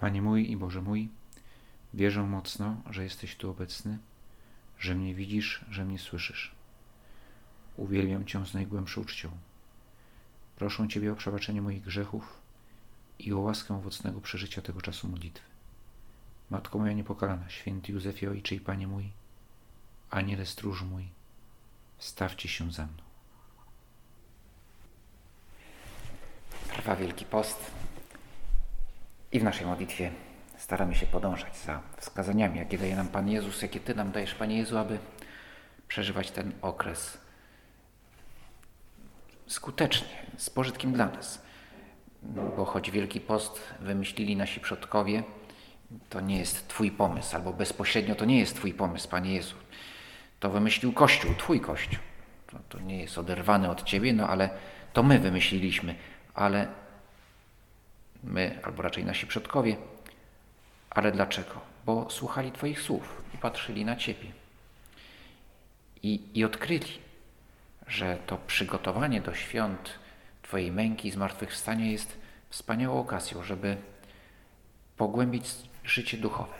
Panie mój i Boże mój, wierzę mocno, że jesteś tu obecny, że mnie widzisz, że mnie słyszysz. Uwielbiam Cię z najgłębszą uczcią. Proszę Ciebie o przebaczenie moich grzechów i o łaskę owocnego przeżycia tego czasu modlitwy. Matko moja niepokalana, święty Józefie Ojcze i Panie mój, Aniele stróż mój, stawcie się za mną. Trwa Wielki Post i w naszej modlitwie staramy się podążać za wskazaniami, jakie daje nam Pan Jezus, jakie Ty nam dajesz, Panie Jezu, aby przeżywać ten okres skutecznie, z pożytkiem dla nas. Bo choć Wielki Post wymyślili nasi przodkowie, to nie jest Twój pomysł, albo bezpośrednio to nie jest Twój pomysł, Panie Jezu. To wymyślił Kościół, Twój Kościół. To, to nie jest oderwane od Ciebie, no ale to my wymyśliliśmy, ale my, albo raczej nasi przodkowie. Ale dlaczego? Bo słuchali Twoich słów i patrzyli na Ciebie. I, i odkryli, że to przygotowanie do świąt Twojej męki i zmartwychwstania jest wspaniałą okazją, żeby pogłębić życie duchowe,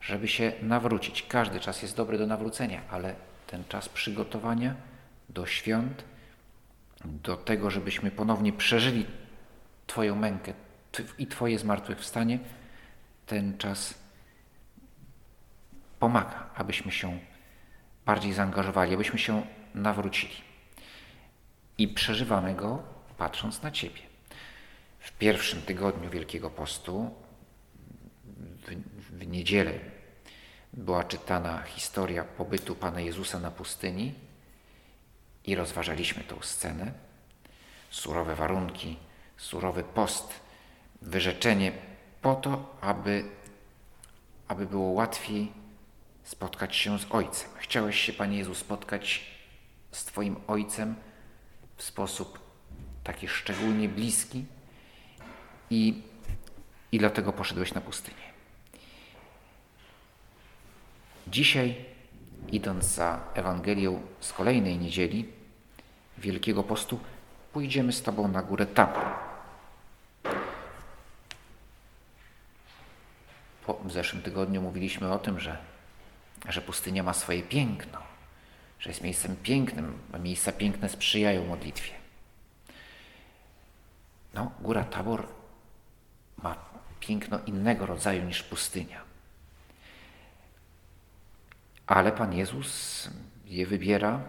żeby się nawrócić. Każdy czas jest dobry do nawrócenia, ale ten czas przygotowania do świąt, do tego, żebyśmy ponownie przeżyli Twoją mękę i Twoje zmartwychwstanie, ten czas pomaga, abyśmy się bardziej zaangażowali, abyśmy się nawrócili. I przeżywamy go patrząc na Ciebie. W pierwszym tygodniu Wielkiego Postu, w, w niedzielę, była czytana historia pobytu Pana Jezusa na pustyni i rozważaliśmy tą scenę. Surowe warunki, surowy post, wyrzeczenie po to, aby, aby było łatwiej spotkać się z Ojcem. Chciałeś się, Panie Jezu, spotkać z Twoim Ojcem w sposób taki szczególnie bliski i, i dlatego poszedłeś na pustynię. Dzisiaj, idąc za Ewangelią z kolejnej niedzieli Wielkiego Postu, pójdziemy z Tobą na górę Tabor. W zeszłym tygodniu mówiliśmy o tym, że, że pustynia ma swoje piękno, że jest miejscem pięknym, a miejsca piękne sprzyjają modlitwie. No, góra Tabor ma piękno innego rodzaju niż pustynia. Ale Pan Jezus je wybiera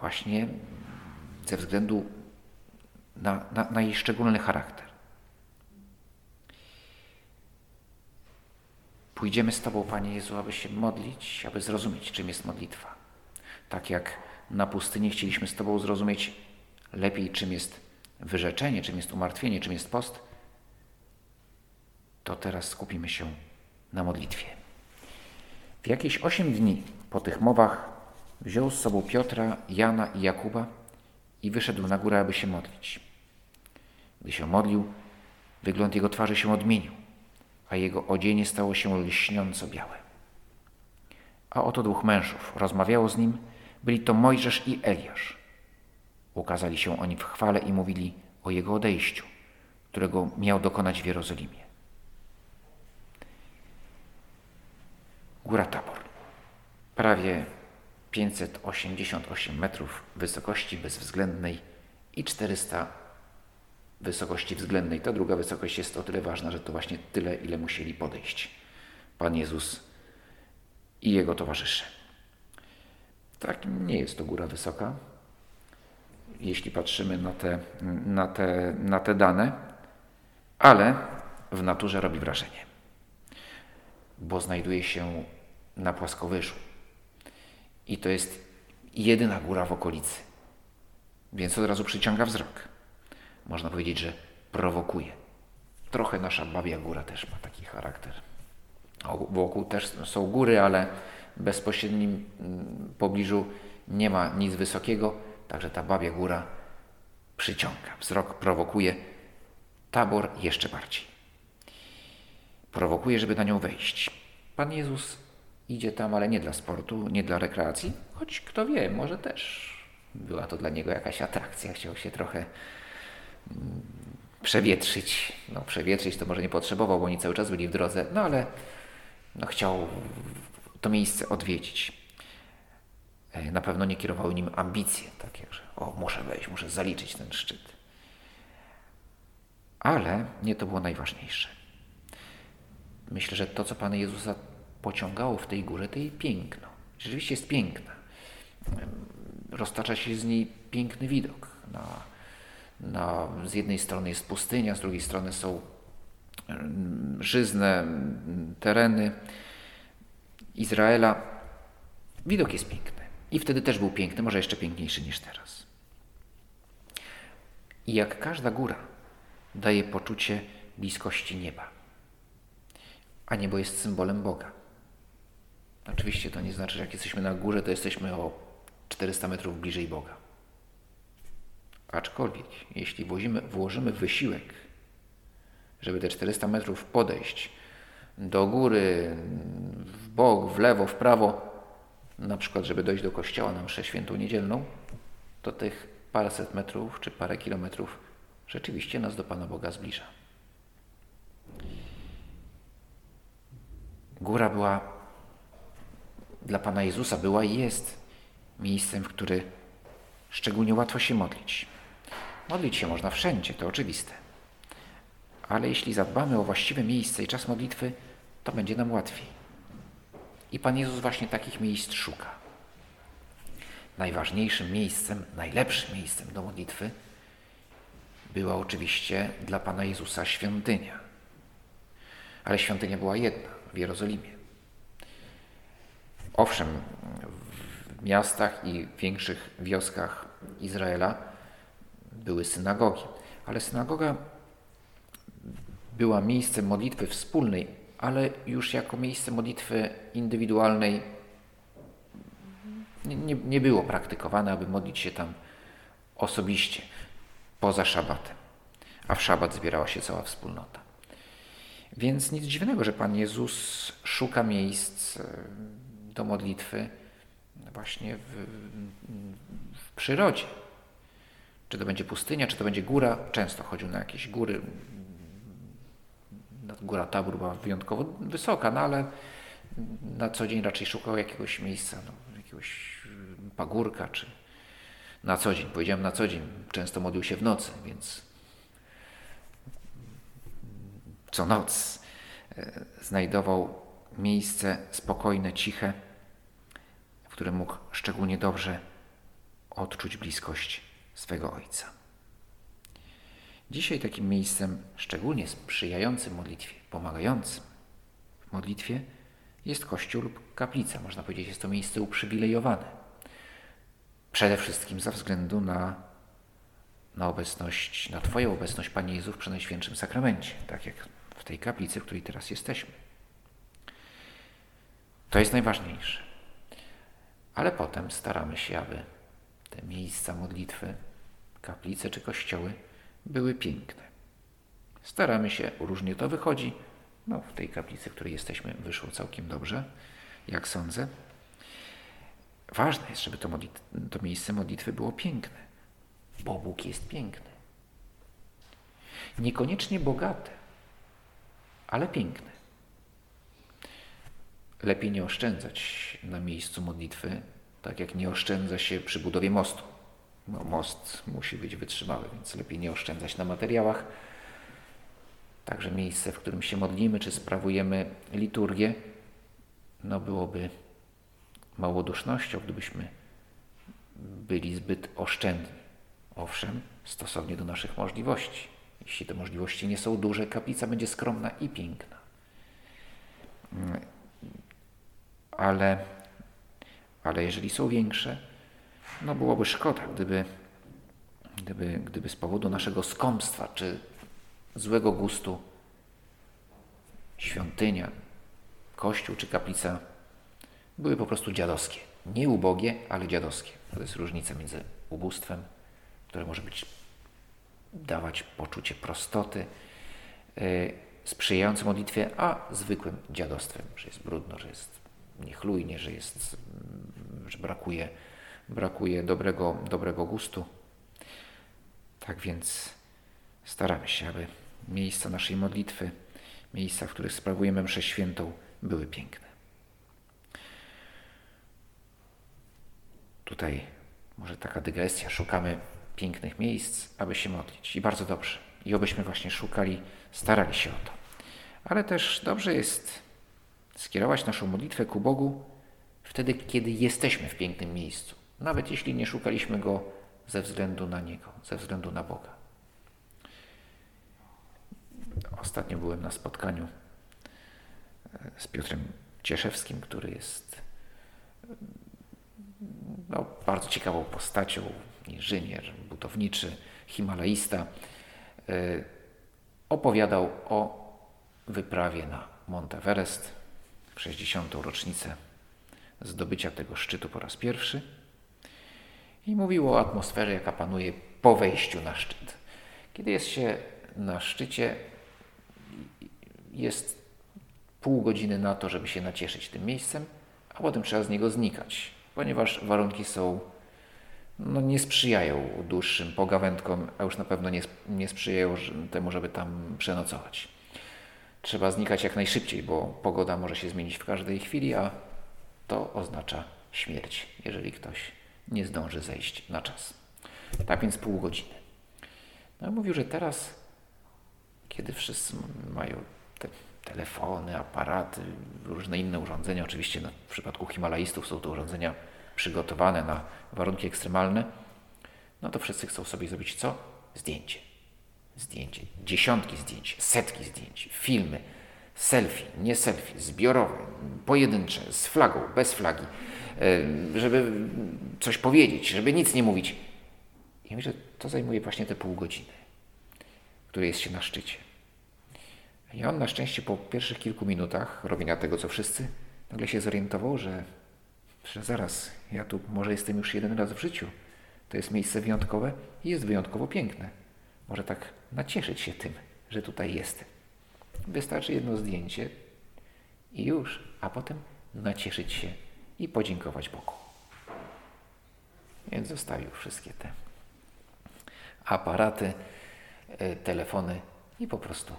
właśnie ze względu na, na, na jej szczególny charakter. Pójdziemy z Tobą, Panie Jezu, aby się modlić, aby zrozumieć, czym jest modlitwa. Tak jak na pustyni chcieliśmy z Tobą zrozumieć lepiej, czym jest wyrzeczenie, czym jest umartwienie, czym jest post, to teraz skupimy się na modlitwie. W jakieś osiem dni po tych mowach wziął z sobą Piotra, Jana i Jakuba i wyszedł na górę, aby się modlić. Gdy się modlił, wygląd jego twarzy się odmienił, a jego odzienie stało się lśniąco białe. A oto dwóch mężów rozmawiało z nim, byli to Mojżesz i Eliasz. Ukazali się oni w chwale i mówili o jego odejściu, którego miał dokonać w Jerozolimie. Góra Tabor. Prawie 588 metrów wysokości bezwzględnej i 400 wysokości względnej. Ta druga wysokość jest o tyle ważna, że to właśnie tyle, ile musieli podejść Pan Jezus i Jego towarzysze. Tak, nie jest to góra wysoka, jeśli patrzymy na te, na te, na te dane, ale w naturze robi wrażenie, bo znajduje się na płaskowyżu. I to jest jedyna góra w okolicy, więc od razu przyciąga wzrok. Można powiedzieć, że prowokuje. Trochę nasza babia góra też ma taki charakter. Wokół też są góry, ale w bezpośrednim mm, pobliżu nie ma nic wysokiego, także ta babia góra przyciąga. Wzrok prowokuje, tabor jeszcze bardziej. Prowokuje, żeby na nią wejść. Pan Jezus idzie tam, ale nie dla sportu, nie dla rekreacji, choć kto wie, może też była to dla niego jakaś atrakcja. Chciał się trochę przewietrzyć. No, przewietrzyć to może nie potrzebował, bo oni cały czas byli w drodze, no ale no, chciał to miejsce odwiedzić. E, na pewno nie kierowały nim ambicje, takie, że o, muszę wejść, muszę zaliczyć ten szczyt. Ale nie to było najważniejsze. Myślę, że to, co Pana Jezusa pociągało w tej górze, to jej piękno. Rzeczywiście jest piękna. Roztacza się z niej piękny widok. Na, na, z jednej strony jest pustynia, z drugiej strony są żyzne tereny Izraela. Widok jest piękny. I wtedy też był piękny, może jeszcze piękniejszy niż teraz. I jak każda góra daje poczucie bliskości nieba, a niebo jest symbolem Boga. Oczywiście to nie znaczy, że jak jesteśmy na górze, to jesteśmy o 400 metrów bliżej Boga. Aczkolwiek, jeśli włożymy, włożymy wysiłek, żeby te 400 metrów podejść do góry, w bok, w lewo, w prawo, na przykład, żeby dojść do kościoła na mszę świętą niedzielną, to tych paręset metrów czy parę kilometrów rzeczywiście nas do Pana Boga zbliża. Góra była dla Pana Jezusa, była i jest miejscem, w który szczególnie łatwo się modlić. Modlić się można wszędzie, to oczywiste. Ale jeśli zadbamy o właściwe miejsce i czas modlitwy, to będzie nam łatwiej. I Pan Jezus właśnie takich miejsc szuka. Najważniejszym miejscem, najlepszym miejscem do modlitwy była oczywiście dla Pana Jezusa świątynia. Ale świątynia była jedna w Jerozolimie. Owszem, w miastach i większych wioskach Izraela były synagogi, ale synagoga była miejscem modlitwy wspólnej, ale już jako miejsce modlitwy indywidualnej nie, nie było praktykowane, aby modlić się tam osobiście, poza szabatem. A w szabat zbierała się cała wspólnota. Więc nic dziwnego, że Pan Jezus szuka miejsc e, do modlitwy właśnie w, w przyrodzie. Czy to będzie pustynia, czy to będzie góra. Często chodził na jakieś góry. Góra Tabor była wyjątkowo wysoka, no ale na co dzień raczej szukał jakiegoś miejsca, no, jakiegoś pagórka, czy na co dzień. Powiedziałem na co dzień. Często modlił się w nocy, więc co noc e, znajdował miejsce spokojne, ciche, w którym mógł szczególnie dobrze odczuć bliskość swego Ojca. Dzisiaj takim miejscem szczególnie sprzyjającym modlitwie, pomagającym w modlitwie jest kościół lub kaplica. Można powiedzieć, jest to miejsce uprzywilejowane. Przede wszystkim ze względu na, na obecność, na Twoją obecność, Panie Jezu, w Przenajświętszym Sakramencie, tak jak w tej kaplicy, w której teraz jesteśmy. To jest najważniejsze. Ale potem staramy się, aby te miejsca modlitwy, kaplice czy kościoły były piękne. Staramy się, różnie to wychodzi. No, w tej kaplicy, w której jesteśmy, wyszło całkiem dobrze, jak sądzę. Ważne jest, żeby to, to miejsce modlitwy było piękne, bo Bóg jest piękny. Niekoniecznie bogate, ale piękny. Lepiej nie oszczędzać na miejscu modlitwy, tak jak nie oszczędza się przy budowie mostu. No, most musi być wytrzymały, więc lepiej nie oszczędzać na materiałach. Także miejsce, w którym się modlimy, czy sprawujemy liturgię, no byłoby małodusznością, gdybyśmy byli zbyt oszczędni. Owszem, stosownie do naszych możliwości. Jeśli te możliwości nie są duże, kaplica będzie skromna i piękna. Ale, ale jeżeli są większe, no byłoby szkoda, gdyby, gdyby, gdyby z powodu naszego skąpstwa czy złego gustu świątynia, kościół czy kaplica były po prostu dziadowskie. Nie ubogie, ale dziadowskie. To jest różnica między ubóstwem, które może być dawać poczucie prostoty, yy, sprzyjające modlitwie, a zwykłym dziadostwem, że jest brudno, że jest niechlujnie, że, jest, że brakuje, brakuje dobrego, dobrego gustu. Tak więc staramy się, aby miejsca naszej modlitwy, miejsca, w których sprawujemy mszę świętą, były piękne. Tutaj może taka dygresja, szukamy pięknych miejsc, aby się modlić. I bardzo dobrze. I obyśmy właśnie szukali, starali się o to. Ale też dobrze jest skierować naszą modlitwę ku Bogu wtedy, kiedy jesteśmy w pięknym miejscu. Nawet jeśli nie szukaliśmy Go ze względu na Niego, ze względu na Boga. Ostatnio byłem na spotkaniu e, z Piotrem Cieszewskim, który jest no, bardzo ciekawą postacią, inżynier budowniczy, himalaista. E, opowiadał o wyprawie na Monteverest w 60. rocznicę zdobycia tego szczytu po raz pierwszy i mówił o atmosferze, jaka panuje po wejściu na szczyt. Kiedy jest się na szczycie, jest pół godziny na to, żeby się nacieszyć tym miejscem, a potem trzeba z niego znikać, ponieważ warunki są, no nie sprzyjają dłuższym pogawędkom, a już na pewno nie, nie sprzyjają temu, żeby tam przenocować. Trzeba znikać jak najszybciej, bo pogoda może się zmienić w każdej chwili, a to oznacza śmierć, jeżeli ktoś nie zdąży zejść na czas. Tak więc pół godziny. No mówił, że teraz, kiedy wszyscy mają te telefony, aparaty, różne inne urządzenia, oczywiście no, w przypadku Himalajstów są to urządzenia przygotowane na warunki ekstremalne, no to wszyscy chcą sobie zrobić co? Zdjęcie. Zdjęcie. Dziesiątki zdjęć, setki zdjęć, filmy, selfie, nie selfie, zbiorowe, pojedyncze, z flagą, bez flagi, e, żeby coś powiedzieć, żeby nic nie mówić. I myślę, że to zajmuje właśnie te pół godziny, które jest się na szczycie. I on na szczęście po pierwszych kilku minutach robienia tego, co wszyscy, nagle się zorientował, że, że zaraz, ja tu może jestem już jeden raz w życiu. To jest miejsce wyjątkowe i jest wyjątkowo piękne. Może tak nacieszyć się tym, że tutaj jestem. Wystarczy jedno zdjęcie i już, a potem nacieszyć się i podziękować Bogu. Więc zostawił wszystkie te aparaty, e, telefony i po prostu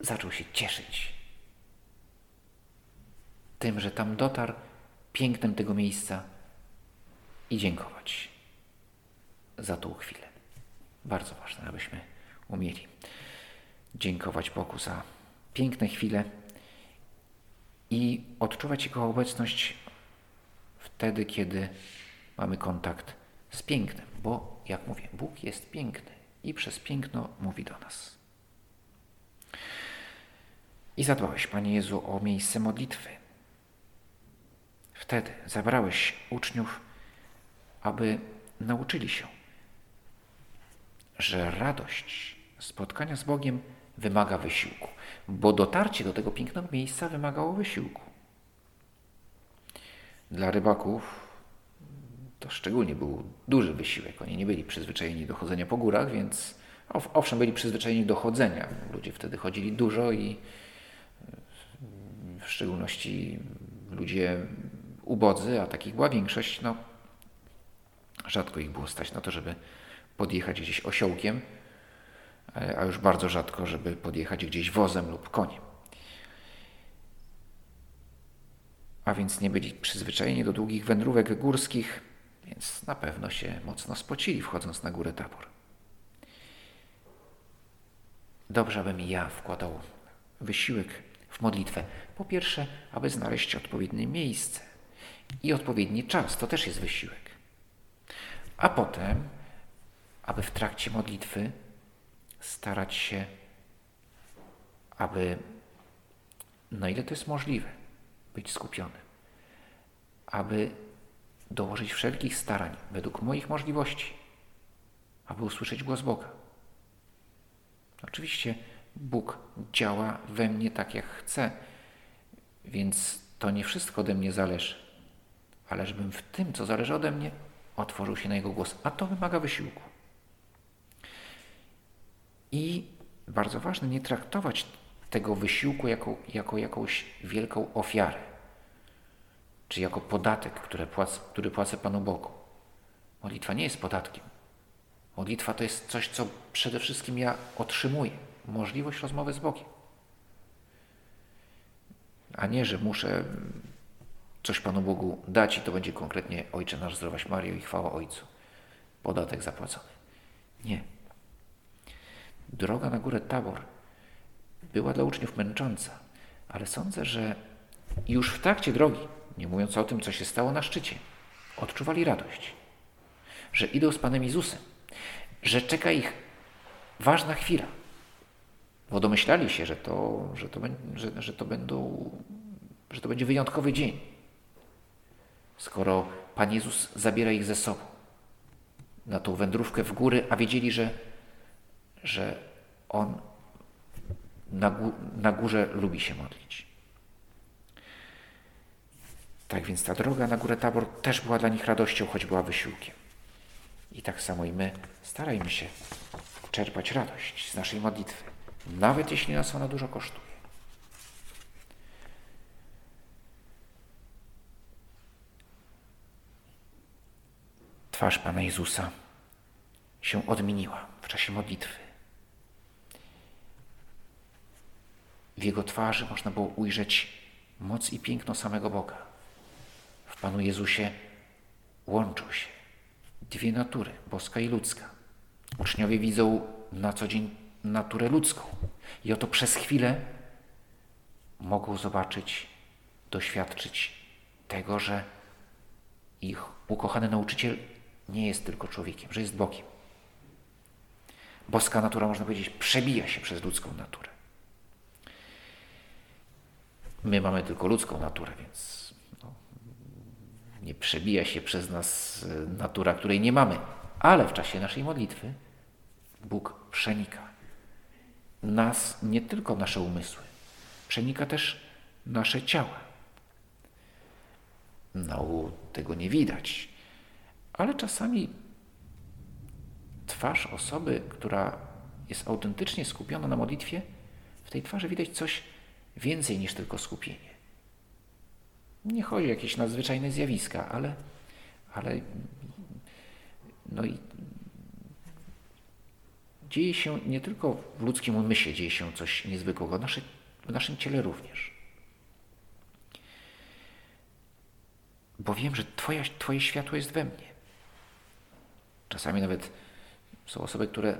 zaczął się cieszyć tym, że tam dotarł, pięknem tego miejsca i dziękować za tą chwilę. Bardzo ważne, abyśmy umieli dziękować Bogu za piękne chwile i odczuwać Jego obecność wtedy, kiedy mamy kontakt z pięknem, bo jak mówię, Bóg jest piękny i przez piękno mówi do nas. I zadbałeś, Panie Jezu, o miejsce modlitwy. Wtedy zabrałeś uczniów, aby nauczyli się, że radość spotkania z Bogiem wymaga wysiłku, bo dotarcie do tego pięknego miejsca wymagało wysiłku. Dla rybaków to szczególnie był duży wysiłek. Oni nie byli przyzwyczajeni do chodzenia po górach, więc owszem, byli przyzwyczajeni do chodzenia. Ludzie wtedy chodzili dużo i w szczególności ludzie ubodzy, a takich była większość, no rzadko ich było stać na to, żeby podjechać gdzieś osiołkiem, a już bardzo rzadko, żeby podjechać gdzieś wozem lub koniem. A więc nie byli przyzwyczajeni do długich wędrówek górskich, więc na pewno się mocno spocili, wchodząc na górę Tabor. Dobrze, abym ja wkładał wysiłek w modlitwę. Po pierwsze, aby znaleźć odpowiednie miejsce i odpowiedni czas. To też jest wysiłek. A potem, aby w trakcie modlitwy starać się, aby na ile to jest możliwe, być skupionym, aby dołożyć wszelkich starań według moich możliwości, aby usłyszeć głos Boga. Oczywiście Bóg działa we mnie tak, jak chce, więc to nie wszystko ode mnie zależy, ale żebym w tym, co zależy ode mnie, otworzył się na Jego głos, a to wymaga wysiłku. I bardzo ważne, nie traktować tego wysiłku jako, jako jakąś wielką ofiarę, czy jako podatek, który płacę, który płacę Panu Bogu. Modlitwa nie jest podatkiem. Modlitwa to jest coś, co przede wszystkim ja otrzymuję. Możliwość rozmowy z Bogiem. A nie, że muszę coś Panu Bogu dać i to będzie konkretnie Ojcze nasz, zdrowaś Mario i chwała Ojcu. Podatek zapłacony. Nie. Droga na górę Tabor była dla uczniów męcząca, ale sądzę, że już w trakcie drogi, nie mówiąc o tym, co się stało na szczycie, odczuwali radość, że idą z Panem Jezusem, że czeka ich ważna chwila, bo domyślali się, że to, że to, że, że to, będą, że to będzie wyjątkowy dzień, skoro Pan Jezus zabiera ich ze sobą na tą wędrówkę w góry, a wiedzieli, że, że On na, gó na górze lubi się modlić. Tak więc ta droga na górę Tabor też była dla nich radością, choć była wysiłkiem. I tak samo i my starajmy się czerpać radość z naszej modlitwy, nawet jeśli nas ona dużo kosztuje. Twarz Pana Jezusa się odmieniła w czasie modlitwy. W Jego twarzy można było ujrzeć moc i piękno samego Boga. W Panu Jezusie łączą się dwie natury, boska i ludzka. Uczniowie widzą na co dzień naturę ludzką i oto przez chwilę mogą zobaczyć, doświadczyć tego, że ich ukochany nauczyciel nie jest tylko człowiekiem, że jest Bogiem. Boska natura, można powiedzieć, przebija się przez ludzką naturę. My mamy tylko ludzką naturę, więc no, nie przebija się przez nas e, natura, której nie mamy. Ale w czasie naszej modlitwy Bóg przenika nas, nie tylko nasze umysły, przenika też nasze ciała. No, tego nie widać, ale czasami twarz osoby, która jest autentycznie skupiona na modlitwie, w tej twarzy widać coś więcej niż tylko skupienie. Nie chodzi o jakieś nadzwyczajne zjawiska, ale, ale no i dzieje się nie tylko w ludzkim umyśle, dzieje się coś niezwykłego, w naszym ciele również. Bo wiem, że twoja, Twoje światło jest we mnie. Czasami nawet są osoby, które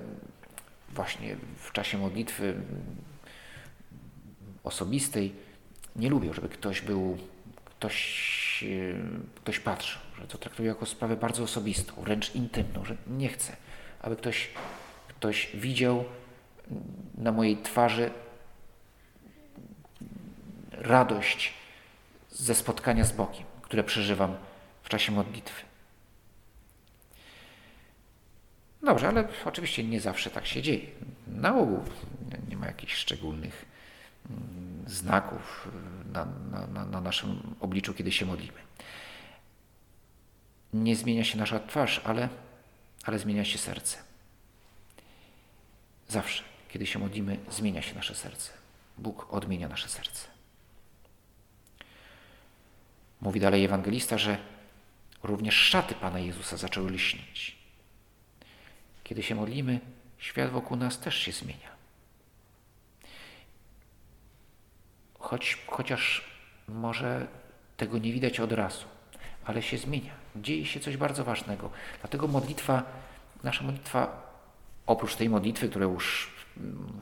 właśnie w czasie modlitwy osobistej nie lubią, żeby ktoś był, ktoś, ktoś patrzył, że to traktują jako sprawę bardzo osobistą, wręcz intymną, że nie chcę, aby ktoś, ktoś widział na mojej twarzy radość ze spotkania z Bogiem, które przeżywam w czasie modlitwy. Dobrze, ale oczywiście nie zawsze tak się dzieje. Na ogół nie ma jakichś szczególnych znaków na, na, na naszym obliczu, kiedy się modlimy. Nie zmienia się nasza twarz, ale, ale zmienia się serce. Zawsze, kiedy się modlimy, zmienia się nasze serce. Bóg odmienia nasze serce. Mówi dalej ewangelista, że również szaty Pana Jezusa zaczęły lśnić. Kiedy się modlimy, świat wokół nas też się zmienia. Choć, chociaż może tego nie widać od razu, ale się zmienia. Dzieje się coś bardzo ważnego. Dlatego modlitwa, nasza modlitwa, oprócz tej modlitwy, która już mm,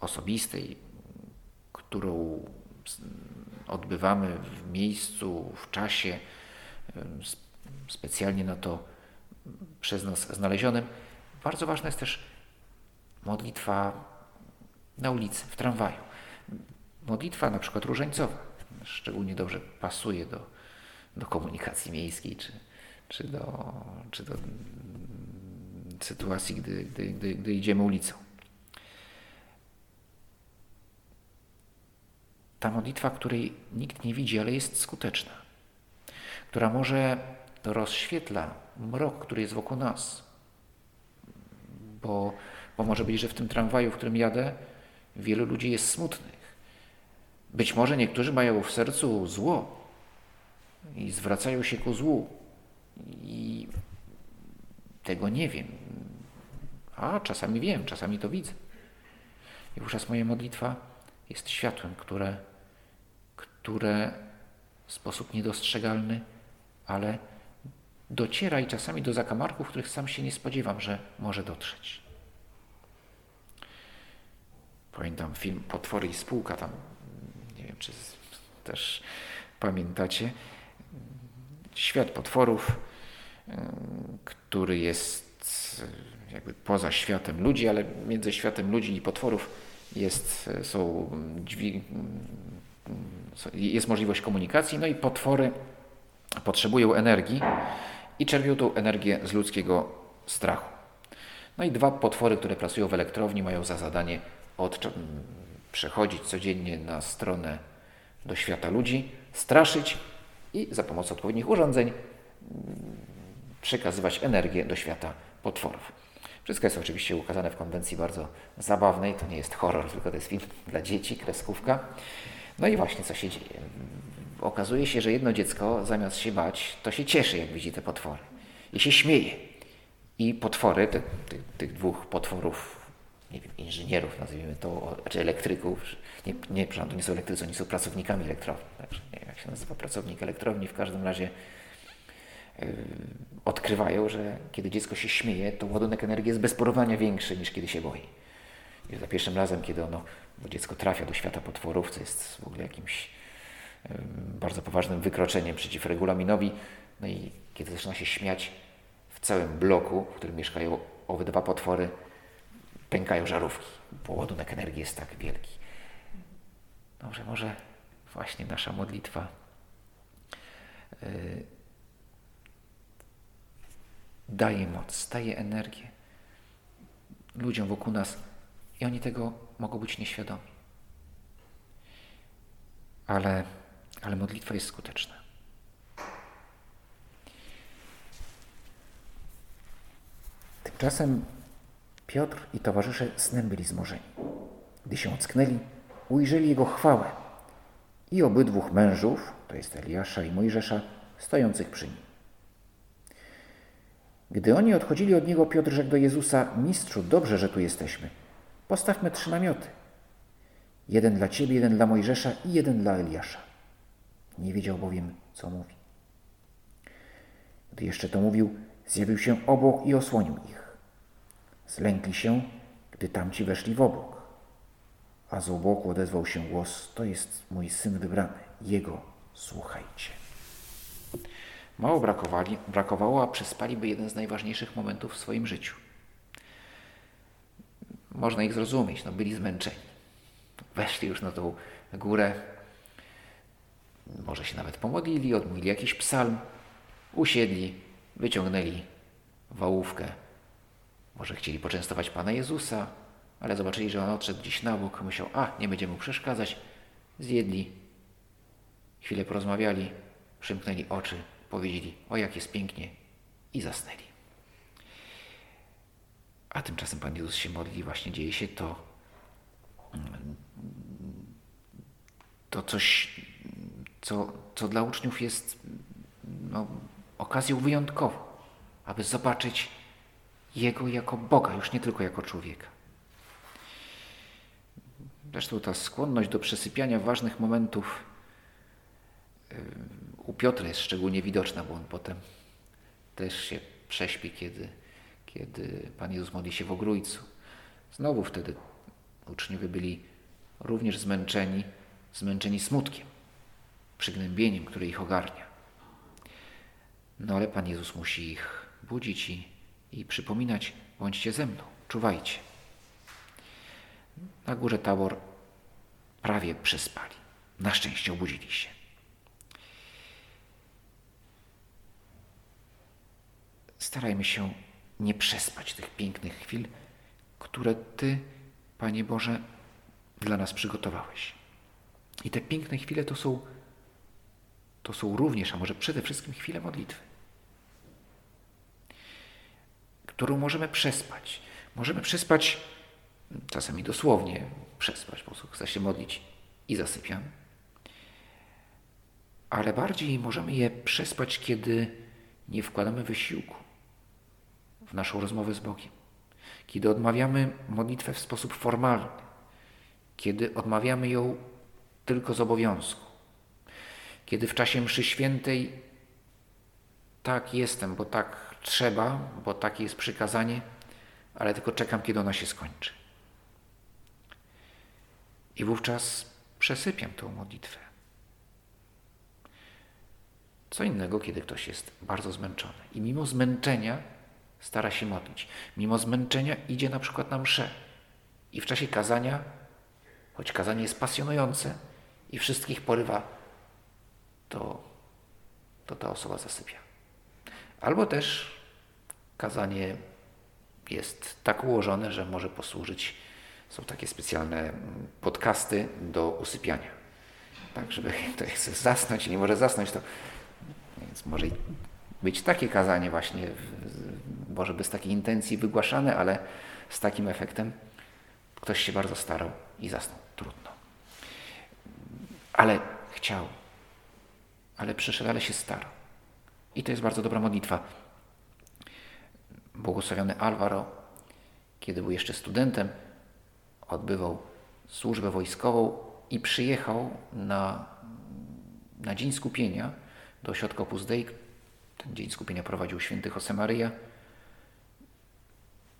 osobistej, którą odbywamy w miejscu, w czasie, specjalnie na to przez nas znalezionym. Bardzo ważna jest też modlitwa na ulicy, w tramwaju. Modlitwa na przykład różańcowa szczególnie dobrze pasuje do, do komunikacji miejskiej czy, czy, do, czy do sytuacji, gdy, gdy, gdy, gdy idziemy ulicą. Ta modlitwa, której nikt nie widzi, ale jest skuteczna, która może rozświetla mrok, który jest wokół nas. Bo, bo może być, że w tym tramwaju, w którym jadę, wielu ludzi jest smutnych. Być może niektórzy mają w sercu zło i zwracają się ku złu. I tego nie wiem. A czasami wiem, czasami to widzę. I wówczas moja modlitwa jest światłem, które, które w sposób niedostrzegalny, ale dociera i czasami do zakamarków, których sam się nie spodziewam, że może dotrzeć. Pamiętam film Potwory i spółka, tam czy też pamiętacie. Świat potworów, który jest jakby poza światem ludzi, ale między światem ludzi i potworów jest, są drzwi, jest możliwość komunikacji, no i potwory potrzebują energii i czerpią tą energię z ludzkiego strachu. No i dwa potwory, które pracują w elektrowni, mają za zadanie od, przechodzić codziennie na stronę do świata ludzi, straszyć i za pomocą odpowiednich urządzeń przekazywać energię do świata potworów. Wszystko jest oczywiście ukazane w konwencji bardzo zabawnej. To nie jest horror, tylko to jest film dla dzieci, kreskówka. No i właśnie co się dzieje. Okazuje się, że jedno dziecko zamiast się bać, to się cieszy, jak widzi te potwory. I się śmieje. I potwory, te, tych dwóch potworów, nie wiem, inżynierów nazwijmy to, czy elektryków, nie, nie, to nie są elektrycy, oni są pracownikami elektrowni. Także nie wiem, jak się nazywa pracownik elektrowni, w każdym razie yy, odkrywają, że kiedy dziecko się śmieje, to ładunek energii jest bez porównania większy niż kiedy się boi. I za pierwszym razem, kiedy ono, bo dziecko trafia do świata potworów, co jest w ogóle jakimś yy, bardzo poważnym wykroczeniem przeciw regulaminowi, no i kiedy zaczyna się śmiać, w całym bloku, w którym mieszkają owe dwa potwory, pękają żarówki, bo ładunek energii jest tak wielki. Dobrze, może właśnie nasza modlitwa yy, daje moc, daje energię ludziom wokół nas i oni tego mogą być nieświadomi. Ale, ale modlitwa jest skuteczna. Tymczasem Piotr i towarzysze snem byli zmorzeni. Gdy się ocknęli, ujrzeli jego chwałę i obydwóch mężów, to jest Eliasza i Mojżesza, stojących przy nim. Gdy oni odchodzili od niego, Piotr rzekł do Jezusa: Mistrzu, dobrze, że tu jesteśmy. Postawmy trzy namioty. Jeden dla ciebie, jeden dla Mojżesza i jeden dla Eliasza. Nie wiedział bowiem, co mówi. Gdy jeszcze to mówił, zjawił się obok i osłonił ich. Zlękli się, gdy tamci weszli w obok. A z obłoku odezwał się głos: To jest mój syn wybrany, jego słuchajcie. Mało brakowali, brakowało, a przespaliby jeden z najważniejszych momentów w swoim życiu. Można ich zrozumieć, no byli zmęczeni. Weszli już na tą górę, może się nawet pomodlili, odmówili jakiś psalm, usiedli, wyciągnęli wałówkę. Może chcieli poczęstować Pana Jezusa, ale zobaczyli, że on odszedł gdzieś na bok, myślał, a nie będziemy mu przeszkadzać. Zjedli, chwilę porozmawiali, przymknęli oczy, powiedzieli, o jak jest pięknie i zasnęli. A tymczasem Pan Jezus się modli, właśnie dzieje się to, to coś, co, co dla uczniów jest no, okazją wyjątkową, aby zobaczyć Jego jako Boga, już nie tylko jako człowieka. Zresztą ta skłonność do przesypiania ważnych momentów u Piotra jest szczególnie widoczna, bo on potem też się prześpi, kiedy, kiedy Pan Jezus modli się w ogrójcu. Znowu wtedy uczniowie byli również zmęczeni, zmęczeni smutkiem, przygnębieniem, które ich ogarnia. No ale Pan Jezus musi ich budzić i, i przypominać, bądźcie ze mną, czuwajcie. Na górze Tabor prawie przespali. Na szczęście obudzili się. starajmy się nie przespać tych pięknych chwil, które Ty, Panie Boże, dla nas przygotowałeś. I te piękne chwile to są, to są również, a może przede wszystkim chwile modlitwy, którą możemy przespać. Możemy przespać, czasami dosłownie przespać, po prostu chcę się modlić i zasypiam. Ale bardziej możemy je przespać, kiedy nie wkładamy wysiłku w naszą rozmowę z Bogiem. Kiedy odmawiamy modlitwę w sposób formalny, kiedy odmawiamy ją tylko z obowiązku, kiedy w czasie mszy świętej tak jestem, bo tak trzeba, bo takie jest przykazanie, ale tylko czekam, kiedy ona się skończy. I wówczas przesypiam tą modlitwę. Co innego, kiedy ktoś jest bardzo zmęczony i mimo zmęczenia stara się modlić. Mimo zmęczenia idzie na przykład na mszę i w czasie kazania, choć kazanie jest pasjonujące i wszystkich porywa, to, to ta osoba zasypia. Albo też kazanie jest tak ułożone, że może posłużyć, są takie specjalne podcasty do usypiania. Tak, żeby ktoś chce zasnąć i nie może zasnąć, to więc może być takie kazanie właśnie, może bez takiej intencji wygłaszane, ale z takim efektem ktoś się bardzo starał i zasnął. Trudno. Ale chciał, ale przyszedł, ale się starał. I to jest bardzo dobra modlitwa. Błogosławiony Alvaro, kiedy był jeszcze studentem, odbywał służbę wojskową i przyjechał na, na Dzień Skupienia do ośrodka Opus Dei. Ten Dzień Skupienia prowadził święty Josemaria.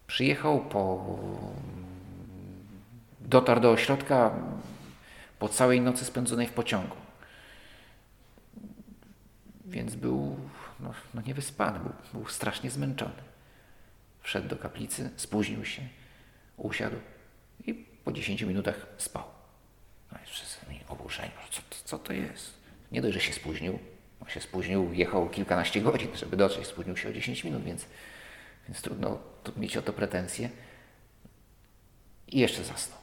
Przyjechał po... dotarł do ośrodka po całej nocy spędzonej w pociągu. Więc był no, no niewyspany, był, był strasznie zmęczony. Wszedł do kaplicy, spóźnił się, usiadł i po 10 minutach spał. No i wszyscy oburzeni, co, co to jest? Nie dość, że się spóźnił, on się spóźnił, jechał kilkanaście godzin, żeby dotrzeć, spóźnił się o 10 minut, więc, więc trudno mieć o to pretensje. I jeszcze zasnął.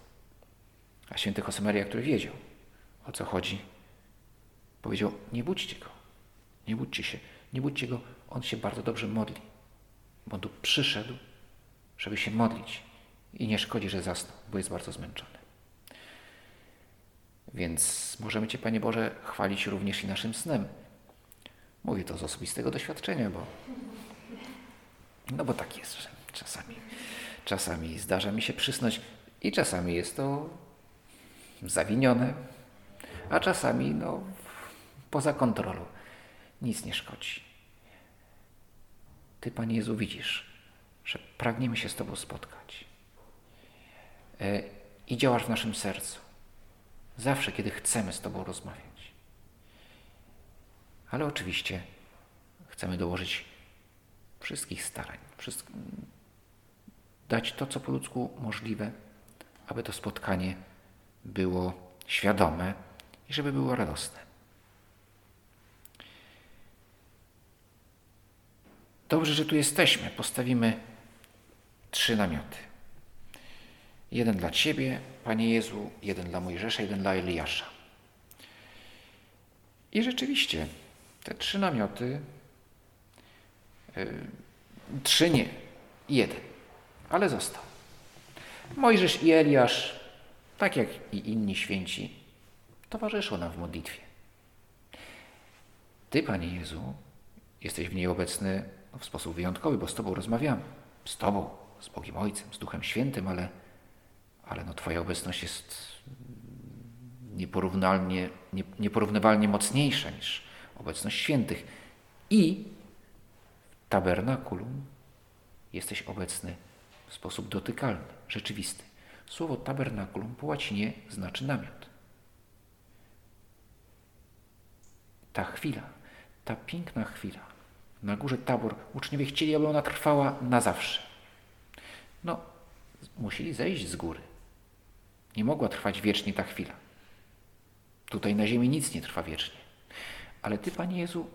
A święty Josemaria, który wiedział, o co chodzi, powiedział, nie budźcie go, nie budźcie się, nie budźcie go, on się bardzo dobrze modli, bo tu przyszedł, żeby się modlić i nie szkodzi, że zasnął, bo jest bardzo zmęczony. Więc możemy Cię, Panie Boże, chwalić również i naszym snem. Mówię to z osobistego doświadczenia, bo no bo tak jest, że czasami, czasami zdarza mi się przysnąć i czasami jest to zawinione, a czasami no, poza kontrolą. Nic nie szkodzi. Ty, Panie Jezu, widzisz, że pragniemy się z Tobą spotkać. E, I działasz w naszym sercu. Zawsze, kiedy chcemy z Tobą rozmawiać. Ale oczywiście chcemy dołożyć wszystkich starań, wszystk dać to, co po ludzku możliwe, aby to spotkanie było świadome i żeby było radosne. Dobrze, że tu jesteśmy. Postawimy trzy namioty. Jeden dla Ciebie, Panie Jezu, jeden dla Mojżesza, jeden dla Eliasza. I rzeczywiście te trzy namioty, yy, trzy nie, jeden, ale został. Mojżesz i Eliasz, tak jak i inni święci, towarzyszą nam w modlitwie. Ty, Panie Jezu, jesteś w niej obecny w sposób wyjątkowy, bo z Tobą rozmawiamy. Z Tobą, z Bogiem Ojcem, z Duchem Świętym, ale, ale no Twoja obecność jest nieporównalnie, nie, nieporównywalnie mocniejsza niż obecność świętych. I w tabernakulum jesteś obecny w sposób dotykalny, rzeczywisty. Słowo tabernakulum po łacinie znaczy namiot. Ta chwila, ta piękna chwila na górze Tabor, uczniowie chcieli, aby ona trwała na zawsze. No, musieli zejść z góry. Nie mogła trwać wiecznie ta chwila. Tutaj na ziemi nic nie trwa wiecznie. Ale Ty, Panie Jezu,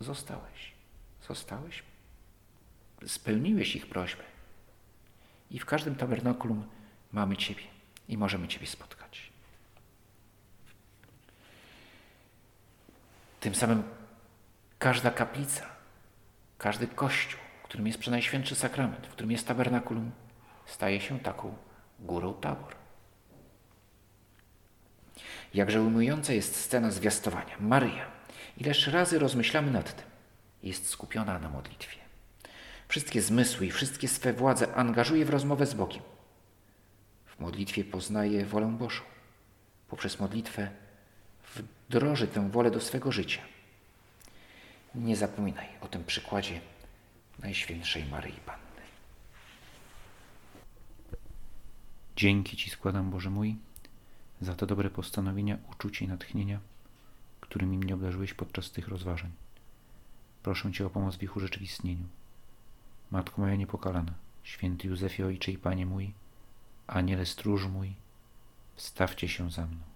zostałeś. Zostałeś. Spełniłeś ich prośbę. I w każdym tabernakulum mamy Ciebie i możemy Ciebie spotkać. Tym samym każda kaplica, każdy kościół, w którym jest przenajświętszy sakrament, w którym jest tabernakulum, staje się taką górą tabor. Jakże ujmująca jest scena zwiastowania. Maryja, ileż razy rozmyślamy nad tym, jest skupiona na modlitwie. Wszystkie zmysły i wszystkie swe władze angażuję w rozmowę z Bogiem. W modlitwie poznaję wolę Bożą. Poprzez modlitwę wdroży tę wolę do swego życia. Nie zapominaj o tym przykładzie Najświętszej Maryi Panny. Dzięki Ci składam, Boże mój, za te dobre postanowienia, uczucie i natchnienia, którymi mnie obdarzyłeś podczas tych rozważań. Proszę Cię o pomoc w ich urzeczywistnieniu. Matko moja niepokalana, święty Józefie Ojcze i Panie mój, Aniele stróż mój, wstawcie się za mną.